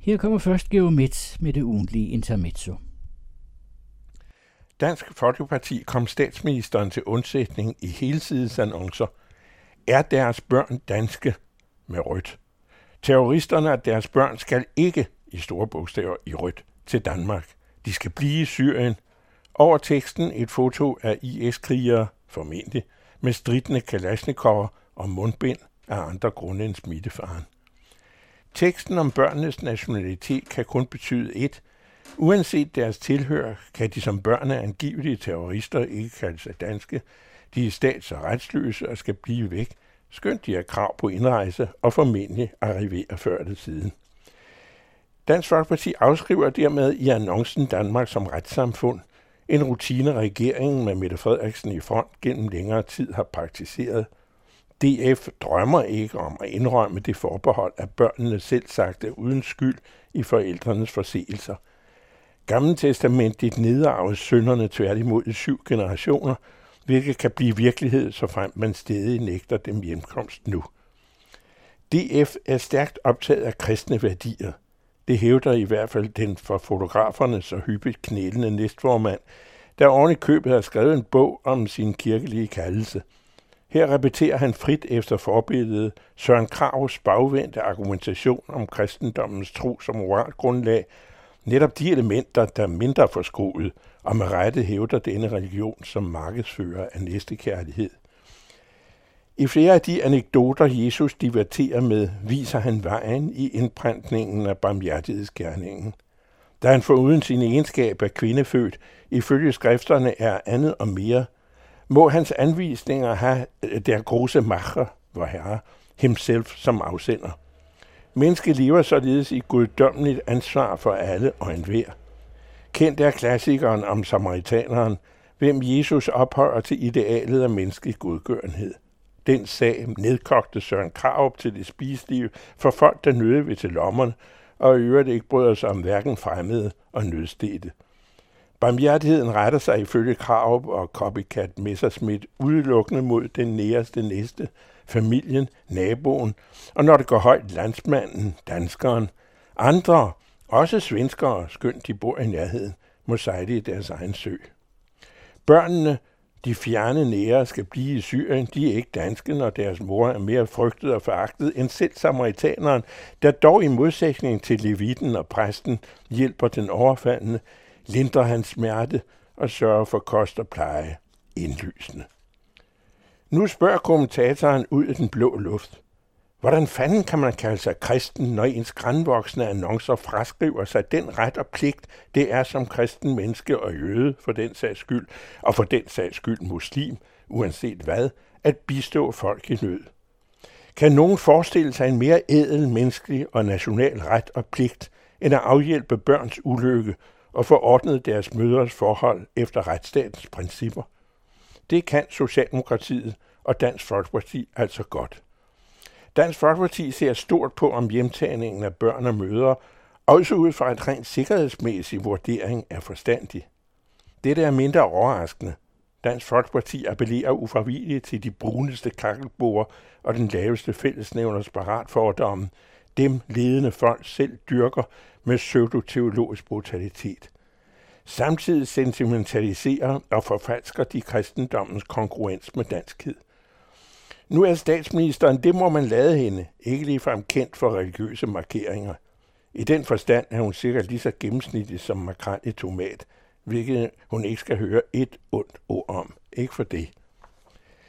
Her kommer først Geomet med det ugentlige intermezzo. Dansk Folkeparti kom statsministeren til undsætning i helsidesannoncer. Er deres børn danske med rødt? Terroristerne og deres børn skal ikke i store bogstaver i rødt til Danmark. De skal blive i Syrien. Over teksten et foto af IS-krigere, formentlig, med stridende kalasnikover og mundbind af andre grunde end smittefaren. Teksten om børnenes nationalitet kan kun betyde et. Uanset deres tilhør, kan de som børn af angivelige terrorister ikke kalde sig danske. De er stats- og retsløse og skal blive væk, skønt de har krav på indrejse og formentlig arriverer før det siden. Dansk Folkeparti afskriver dermed i annoncen Danmark som retssamfund, en rutine regeringen med Mette Frederiksen i front gennem længere tid har praktiseret – DF drømmer ikke om at indrømme det forbehold, at børnene selv sagt er uden skyld i forældrenes forseelser. Gamle testamentet nedarves sønderne tværtimod i syv generationer, hvilket kan blive virkelighed, så frem man stadig nægter dem hjemkomst nu. DF er stærkt optaget af kristne værdier. Det hævder i hvert fald den for fotograferne så hyppigt knælende næstformand, der oven i købet har skrevet en bog om sin kirkelige kaldelse – her repeterer han frit efter forbilledet Søren Kravs bagvendte argumentation om kristendommens tro som moralgrundlag, netop de elementer, der er mindre forskruet, og med rette hævder denne religion som markedsfører af næstekærlighed. I flere af de anekdoter, Jesus diverterer med, viser han vejen i indpræntningen af barmhjertighedsgerningen. Da han foruden sin egenskab af kvindefødt, ifølge skrifterne er andet og mere – må hans anvisninger have øh, der große Macher, vor herre, himself som afsender. Mennesket lever således i guddommeligt ansvar for alle og enhver. Kendt er klassikeren om samaritaneren, hvem Jesus ophøjer til idealet af menneskelig godgørenhed. Den sag nedkogte Søren Krav til det spiselige for folk, der nøde ved til lommerne, og i øvrigt ikke bryder sig om hverken fremmede og nødstede. Barmhjertigheden retter sig ifølge krav og copycat Messerschmidt udelukkende mod den næreste næste, familien, naboen, og når det går højt, landsmanden, danskeren. Andre, også svenskere, skønt de bor i nærheden, må sejle i deres egen sø. Børnene, de fjerne nære, skal blive i Syrien. De er ikke danske, når deres mor er mere frygtet og foragtet end selv samaritaneren, der dog i modsætning til levitten og præsten hjælper den overfaldende, lindrer hans smerte og sørger for kost og pleje indlysende. Nu spørger kommentatoren ud i den blå luft. Hvordan fanden kan man kalde sig kristen, når ens grænvoksne annoncer fraskriver sig den ret og pligt, det er som kristen menneske og jøde for den sags skyld, og for den sags skyld muslim, uanset hvad, at bistå folk i nød? Kan nogen forestille sig en mere ædel menneskelig og national ret og pligt, end at afhjælpe børns ulykke og forordnet deres mødres forhold efter retsstatens principper. Det kan Socialdemokratiet og Dansk Folkeparti altså godt. Dansk Folkeparti ser stort på, om hjemtagningen af børn og mødre, også ud fra et rent sikkerhedsmæssig vurdering er forstandig. Dette er mindre overraskende. Dansk Folkeparti appellerer ufravigeligt til de bruneste kakkelboer og den laveste fællesnævners paratfordomme, dem ledende folk selv dyrker med pseudoteologisk brutalitet. Samtidig sentimentaliserer og forfalsker de kristendommens konkurrens med danskhed. Nu er statsministeren, det må man lade hende, ikke ligefrem kendt for religiøse markeringer. I den forstand er hun sikkert lige så gennemsnitlig som makrel i tomat, hvilket hun ikke skal høre et ondt ord om. Ikke for det.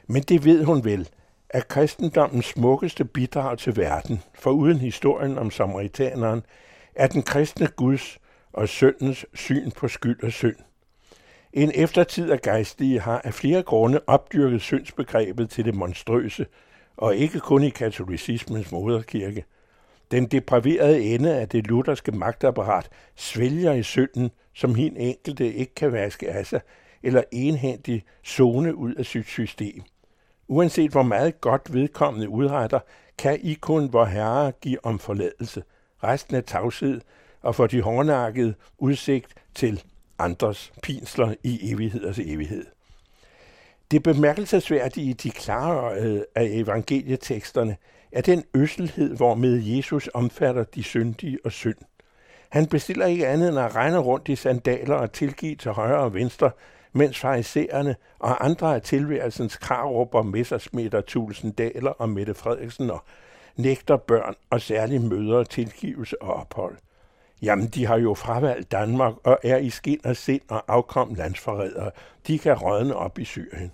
Men det ved hun vel, at kristendommens smukkeste bidrag til verden, for uden historien om samaritaneren, er den kristne Guds og syndens syn på skyld og synd. En eftertid af gejstlige har af flere grunde opdyrket syndsbegrebet til det monstrøse, og ikke kun i katolicismens moderkirke. Den depraverede ende af det lutherske magtapparat svælger i synden, som hin enkelte ikke kan vaske af sig, eller enhændigt zone ud af sit system. Uanset hvor meget godt vedkommende udretter, kan I kun vor Herre give om forladelse. Resten af tavshed, og for de hårdnakkede udsigt til andres pinsler i evigheders evighed. Det bemærkelsesværdige i de klare øh, af evangelieteksterne er den øsselhed, hvormed Jesus omfatter de syndige og synd, Han bestiller ikke andet end at regne rundt i sandaler og tilgive til højre og venstre, mens farisæerne og andre af tilværelsens krarupper, Messersmith Tulsendal og Mette Frederiksen og nægter børn og særligt mødre tilgivelse og ophold. Jamen, de har jo fravalgt Danmark og er i skin og sind og afkom landsforrædere. De kan rådne op i Syrien.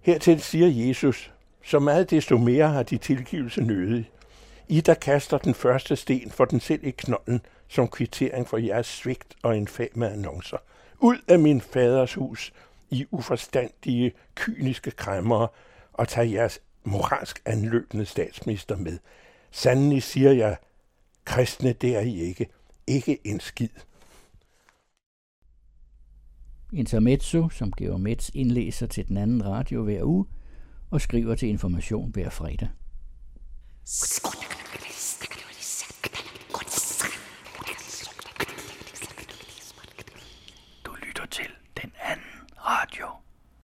Hertil siger Jesus, så meget desto mere har de tilgivelse nødig. I, der kaster den første sten for den selv i knolden, som kvittering for jeres svigt og infame annoncer. Ud af min faders hus, I uforstandige, kyniske kræmmere, og tag jeres moralsk anløbende statsminister med. Sandelig siger jeg, kristne det er I ikke. Ikke en skid. Intermezzo, som Georg Metz indlæser til den anden radio hver uge og skriver til information hver fredag.